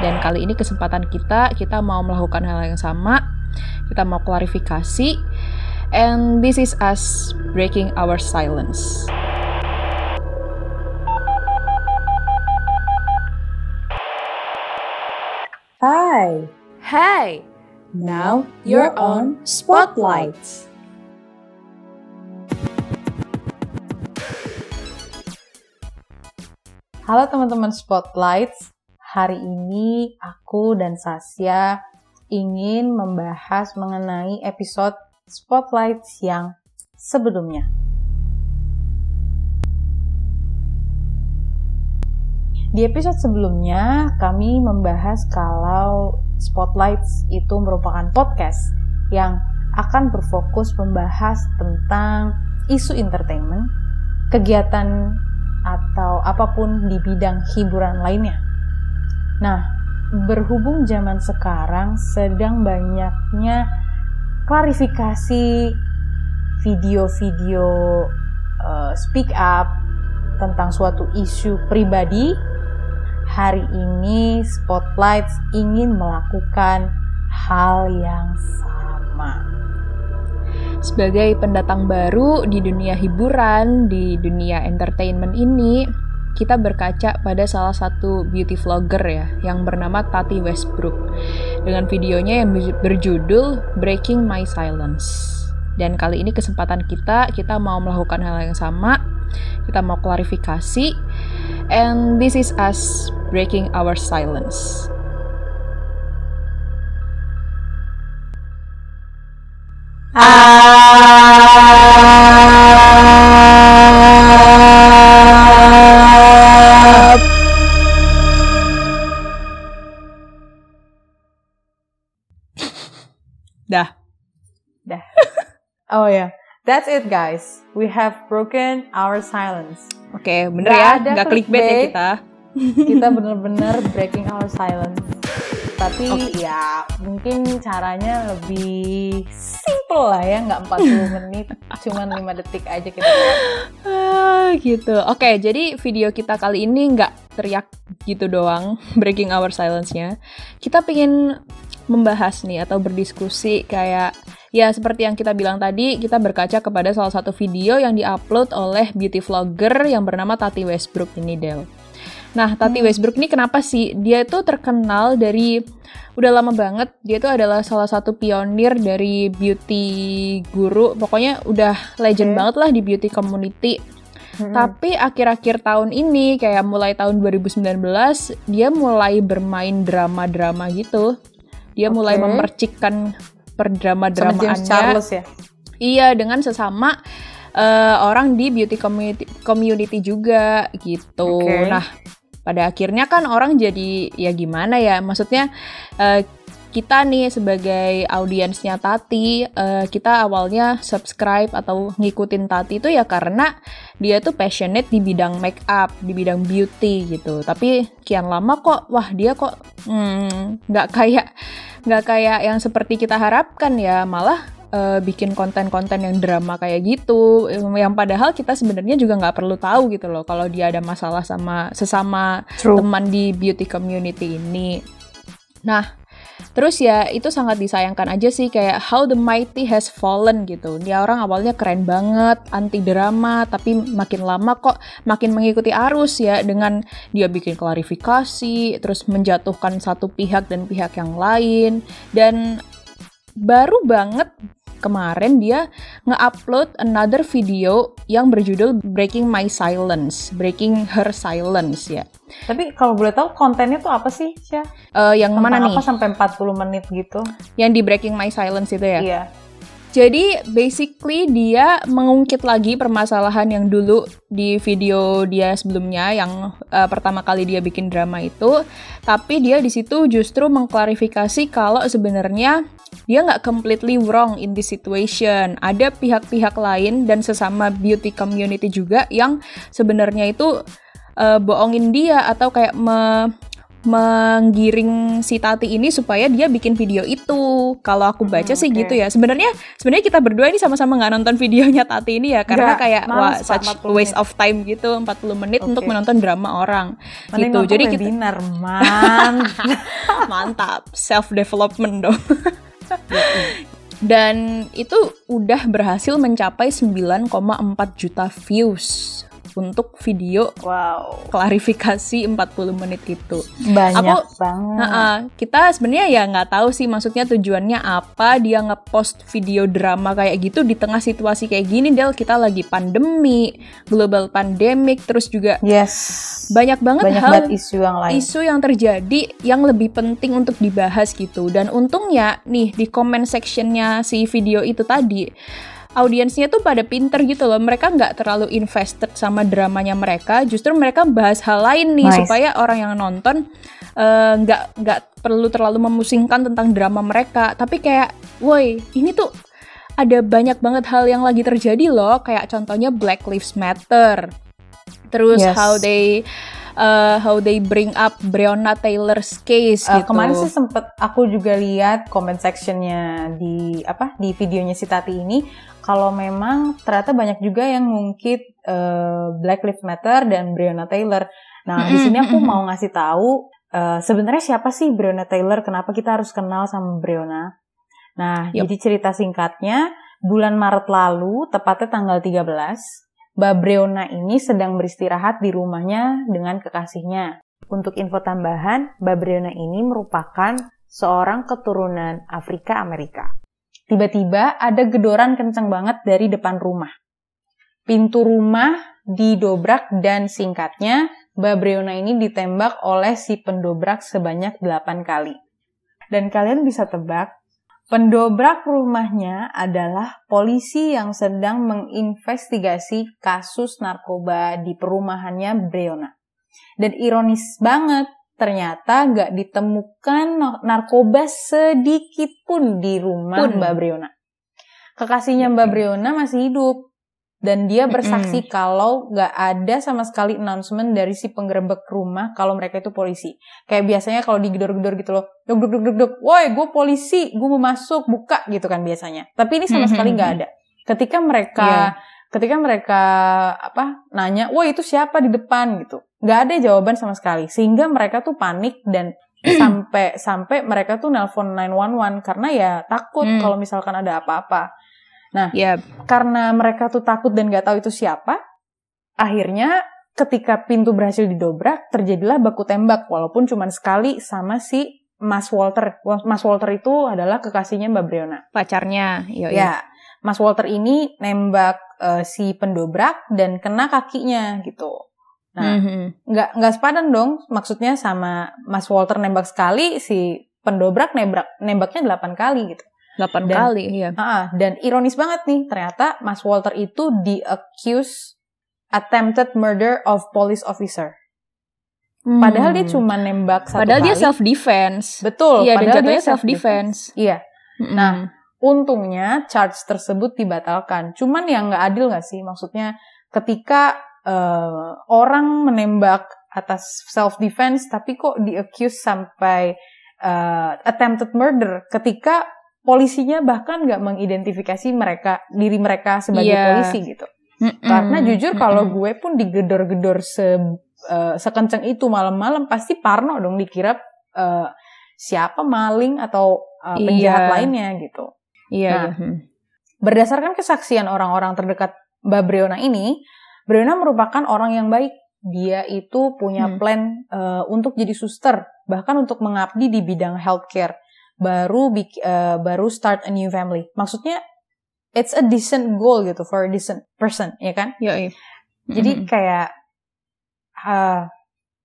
Dan kali ini kesempatan kita, kita mau melakukan hal yang sama. Kita mau klarifikasi. And this is us breaking our silence. Hi. Hey, Now you're on Spotlights. Halo teman-teman Spotlights. Hari ini aku dan Sasya ingin membahas mengenai episode Spotlights yang sebelumnya. Di episode sebelumnya, kami membahas kalau Spotlights itu merupakan podcast yang akan berfokus membahas tentang isu entertainment, kegiatan atau apa pun di bidang hiburan lainnya. Nah, berhubung zaman sekarang sedang banyaknya klarifikasi video-video uh, speak up tentang suatu isu pribadi hari ini Spotlight ingin melakukan hal yang sama. Sebagai pendatang baru di dunia hiburan, di dunia entertainment ini, kita berkaca pada salah satu beauty vlogger ya, yang bernama Tati Westbrook. Dengan videonya yang berjudul Breaking My Silence. Dan kali ini kesempatan kita, kita mau melakukan hal yang sama. Kita mau klarifikasi. And this is us breaking our silence. Dah. Oh ya, yeah. that's it guys. We have broken our silence. Oke, okay, bener Gak ya, nggak clickbait ya kita. kita bener-bener breaking our silence. Tapi okay. ya mungkin caranya lebih simple lah ya, nggak 40 menit, cuma 5 detik aja kita. Ah, gitu. Oke, okay, jadi video kita kali ini nggak teriak gitu doang, breaking our silence-nya. Kita pengen membahas nih atau berdiskusi kayak ya seperti yang kita bilang tadi kita berkaca kepada salah satu video yang diupload oleh beauty vlogger yang bernama Tati Westbrook ini Del. Nah, Tati hmm. Westbrook ini kenapa sih? Dia itu terkenal dari udah lama banget. Dia itu adalah salah satu pionir dari beauty guru. Pokoknya udah legend okay. banget lah di beauty community. Hmm. Tapi akhir-akhir tahun ini, kayak mulai tahun 2019, dia mulai bermain drama-drama gitu. Dia okay. mulai memercikkan perdrama-dramaannya. Charles ya? Iya, dengan sesama uh, orang di beauty community, community juga gitu. Okay. Nah, pada akhirnya kan orang jadi ya gimana ya maksudnya uh, kita nih sebagai audiensnya Tati, uh, kita awalnya subscribe atau ngikutin Tati itu ya karena dia tuh passionate di bidang make up, di bidang beauty gitu. Tapi kian lama kok, wah dia kok hmm, nggak hmm, kayak nggak kayak yang seperti kita harapkan ya, malah uh, bikin konten-konten yang drama kayak gitu yang padahal kita sebenarnya juga nggak perlu tahu gitu loh kalau dia ada masalah sama sesama True. teman di beauty community ini nah Terus ya itu sangat disayangkan aja sih kayak how the mighty has fallen gitu. Dia orang awalnya keren banget, anti drama, tapi makin lama kok makin mengikuti arus ya dengan dia bikin klarifikasi, terus menjatuhkan satu pihak dan pihak yang lain dan baru banget kemarin dia nge-upload another video yang berjudul Breaking My Silence, Breaking Her Silence ya. Tapi kalau boleh tahu kontennya tuh apa sih, Syah? Uh, yang Tentang mana nih? Apa sampai 40 menit gitu? Yang di Breaking My Silence itu ya? Iya. Jadi basically dia mengungkit lagi permasalahan yang dulu di video dia sebelumnya yang uh, pertama kali dia bikin drama itu, tapi dia di situ justru mengklarifikasi kalau sebenarnya dia nggak completely wrong in this situation. Ada pihak-pihak lain dan sesama beauty community juga yang sebenarnya itu uh, bohongin dia atau kayak me menggiring si Tati ini supaya dia bikin video itu. Kalau aku baca hmm, sih okay. gitu ya. Sebenarnya sebenarnya kita berdua ini sama-sama nggak nonton videonya Tati ini ya karena Gak, kayak wah such waste of time gitu 40 menit okay. untuk menonton drama orang. Mending gitu. Jadi webinar, kita man. mantap self development dong. Dan itu udah berhasil mencapai 9,4 juta views untuk video wow klarifikasi 40 menit itu. Banyak Aku, banget. Uh, uh, kita sebenarnya ya nggak tahu sih maksudnya tujuannya apa dia ngepost video drama kayak gitu di tengah situasi kayak gini Del kita lagi pandemi, global pandemic terus juga yes banyak banget banyak hal banget isu yang lain. Isu yang terjadi yang lebih penting untuk dibahas gitu dan untungnya nih di comment sectionnya si video itu tadi audiensnya tuh pada pinter gitu loh. Mereka nggak terlalu invested sama dramanya mereka. Justru mereka bahas hal lain nih nice. supaya orang yang nonton eh, nggak uh, nggak perlu terlalu memusingkan tentang drama mereka. Tapi kayak, woi ini tuh ada banyak banget hal yang lagi terjadi loh. Kayak contohnya Black Lives Matter. Terus yes. how they uh, how they bring up Breonna Taylor's case uh, gitu. Kemarin sih sempet aku juga lihat comment sectionnya di apa di videonya si Tati ini kalau memang ternyata banyak juga yang ngungkit uh, Black Lives Matter dan Breonna Taylor. Nah, di sini aku mau ngasih tahu uh, sebenarnya siapa sih Breonna Taylor? Kenapa kita harus kenal sama Breonna? Nah, yep. jadi cerita singkatnya, bulan Maret lalu, tepatnya tanggal 13, Mbak Breonna ini sedang beristirahat di rumahnya dengan kekasihnya. Untuk info tambahan, Mbak Breonna ini merupakan seorang keturunan Afrika Amerika. Tiba-tiba ada gedoran kencang banget dari depan rumah. Pintu rumah didobrak dan singkatnya Mbak Breona ini ditembak oleh si pendobrak sebanyak 8 kali. Dan kalian bisa tebak, pendobrak rumahnya adalah polisi yang sedang menginvestigasi kasus narkoba di perumahannya Breona. Dan ironis banget, ternyata nggak ditemukan narkoba sedikit pun di rumah pun. Mbak Briona. Kekasihnya Mbak Briona masih hidup dan dia bersaksi mm -hmm. kalau nggak ada sama sekali announcement dari si penggerebek rumah kalau mereka itu polisi. Kayak biasanya kalau digedor-gedor gitu loh, duk duk duk duk duk, woi gue polisi, gue mau masuk, buka gitu kan biasanya. Tapi ini sama mm -hmm. sekali nggak ada. Ketika mereka yeah. ketika mereka apa nanya, woi itu siapa di depan gitu nggak ada jawaban sama sekali sehingga mereka tuh panik dan sampai sampai mereka tuh nelpon 911 karena ya takut hmm. kalau misalkan ada apa-apa. Nah, yep. karena mereka tuh takut dan nggak tahu itu siapa, akhirnya ketika pintu berhasil didobrak, terjadilah baku tembak walaupun cuma sekali sama si Mas Walter. Mas Walter itu adalah kekasihnya Mbak Briona. Pacarnya, yoi. ya. Mas Walter ini nembak uh, si pendobrak dan kena kakinya gitu. Nah, mm-hmm. nggak nggak sepadan dong. Maksudnya sama Mas Walter nembak sekali, si pendobrak nembak nembaknya delapan kali gitu. Delapan kali, iya. Uh, dan ironis banget nih, ternyata Mas Walter itu di accuse attempted murder of police officer. Hmm. Padahal dia cuma nembak satu Padahal kali. dia self defense. Betul. Iya, padahal dia self defense. Iya. Hmm. Nah, untungnya charge tersebut dibatalkan. Cuman yang nggak adil nggak sih? Maksudnya ketika uh, orang menembak atas self defense tapi kok di accuse sampai uh, attempted murder ketika polisinya bahkan nggak mengidentifikasi mereka diri mereka sebagai yeah. polisi gitu. Mm -mm. Karena jujur kalau gue pun digedor-gedor se uh, sekencang itu malam-malam pasti parno dong dikira uh, siapa maling atau uh, penjahat yeah. lainnya gitu. Iya. Yeah, nah, yeah. berdasarkan kesaksian orang-orang terdekat Mbak Breona ini, Brenda merupakan orang yang baik. Dia itu punya hmm. plan uh, untuk jadi suster, bahkan untuk mengabdi di bidang healthcare. Baru uh, baru start a new family. Maksudnya it's a decent goal gitu for a decent person, ya kan? Iya. iya. Jadi mm-hmm. kayak uh,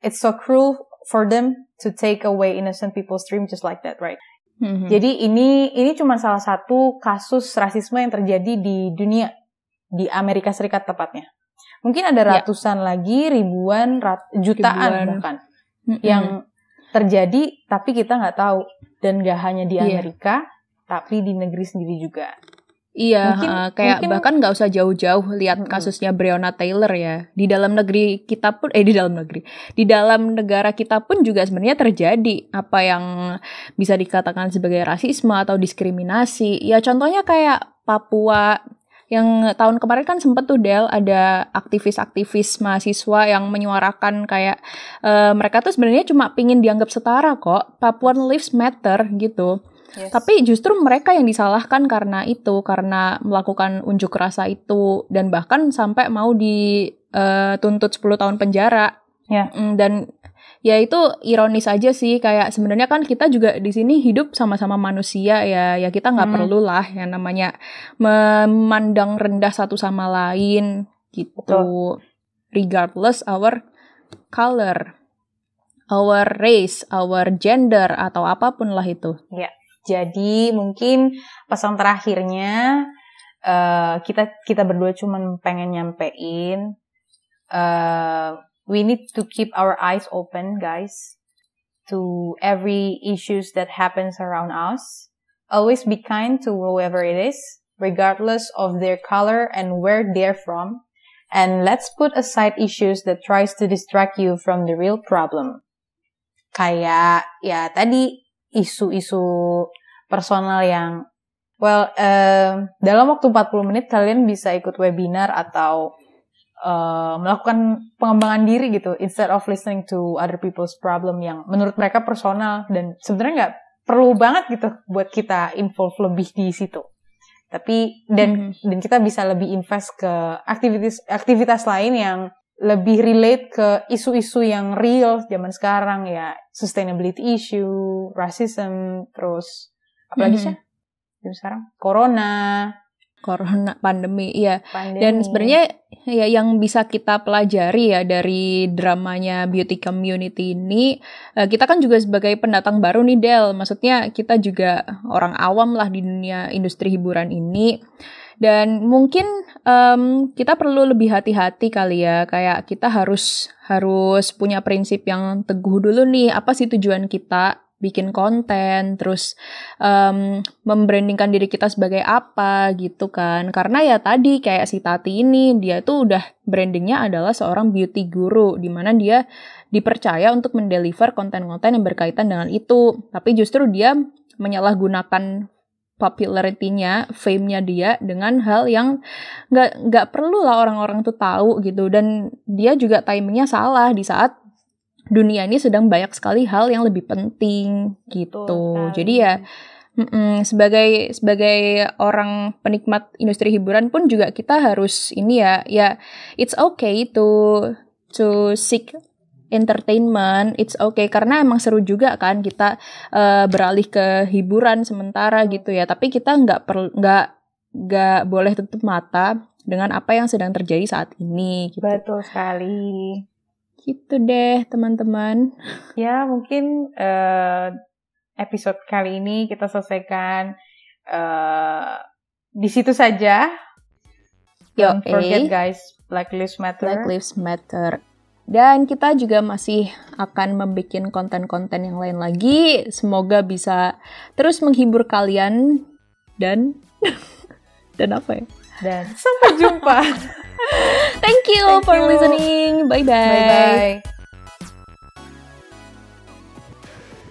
it's so cruel for them to take away innocent people's dream just like that, right? Mm-hmm. Jadi ini ini cuma salah satu kasus rasisme yang terjadi di dunia di Amerika Serikat tepatnya. Mungkin ada ya. ratusan ya. lagi, ribuan, rat, jutaan ribuan. bahkan mm-hmm. yang terjadi tapi kita nggak tahu dan gak hanya di iya. Amerika yeah. tapi di negeri sendiri juga. Iya, mungkin, uh, kayak mungkin, bahkan nggak usah jauh-jauh lihat kasusnya Breonna Taylor ya. Di dalam negeri kita pun, eh di dalam negeri, di dalam negara kita pun juga sebenarnya terjadi apa yang bisa dikatakan sebagai rasisme atau diskriminasi. Ya contohnya kayak Papua yang tahun kemarin kan sempet tuh Del ada aktivis-aktivis mahasiswa yang menyuarakan kayak uh, mereka tuh sebenarnya cuma pingin dianggap setara kok. Papuan Lives Matter gitu Yes. Tapi justru mereka yang disalahkan karena itu, karena melakukan unjuk rasa itu dan bahkan sampai mau dituntut uh, 10 tahun penjara. Yeah. Mm, dan ya itu ironis aja sih kayak sebenarnya kan kita juga di sini hidup sama-sama manusia ya ya kita nggak hmm. perlu lah yang namanya memandang rendah satu sama lain gitu Betul. regardless our color our race our gender atau apa pun lah itu ya jadi mungkin pesan terakhirnya uh, kita kita berdua cuma pengen nyampein uh, we need to keep our eyes open guys to every issues that happens around us. Always be kind to whoever it is, regardless of their color and where they're from. And let's put aside issues that tries to distract you from the real problem. Kayak ya tadi isu-isu personal yang well uh, dalam waktu 40 menit kalian bisa ikut webinar atau uh, melakukan pengembangan diri gitu instead of listening to other people's problem yang menurut mereka personal dan sebenarnya nggak perlu banget gitu buat kita involve lebih di situ tapi dan mm-hmm. dan kita bisa lebih invest ke aktivitas aktivitas lain yang lebih relate ke isu-isu yang real zaman sekarang ya sustainability issue, racism, terus apalagi mm -hmm. sih sekarang corona corona pandemi iya. Pandemi. dan sebenarnya ya yang bisa kita pelajari ya dari dramanya beauty community ini eh, kita kan juga sebagai pendatang baru nih Del. Maksudnya kita juga orang awam lah di dunia industri hiburan ini. Dan mungkin um, kita perlu lebih hati-hati kali ya. Kayak kita harus harus punya prinsip yang teguh dulu nih. Apa sih tujuan kita bikin konten, terus um, membrandingkan diri kita sebagai apa gitu kan. Karena ya tadi kayak si Tati ini, dia tuh udah brandingnya adalah seorang beauty guru, di mana dia dipercaya untuk mendeliver konten-konten yang berkaitan dengan itu. Tapi justru dia menyalahgunakan popularity-nya, fame-nya dia dengan hal yang nggak nggak perlu lah orang-orang tuh tahu gitu dan dia juga timingnya salah di saat dunia ini sedang banyak sekali hal yang lebih penting gitu. Betul, Jadi ya Mm-mm, sebagai sebagai orang penikmat industri hiburan pun juga kita harus ini ya ya it's okay to to seek entertainment it's okay karena emang seru juga kan kita uh, beralih ke hiburan sementara gitu ya tapi kita nggak perlu nggak nggak boleh tutup mata dengan apa yang sedang terjadi saat ini gitu. betul sekali Gitu deh teman-teman. Ya mungkin uh, episode kali ini kita selesaikan uh, di situ saja. Don't forget guys, Black Lives Matter. Black Lives Matter. Dan kita juga masih akan membuat konten-konten yang lain lagi. Semoga bisa terus menghibur kalian dan dan apa ya? Dan sampai jumpa. Thank you Thank for you. listening. Bye bye. Bye bye.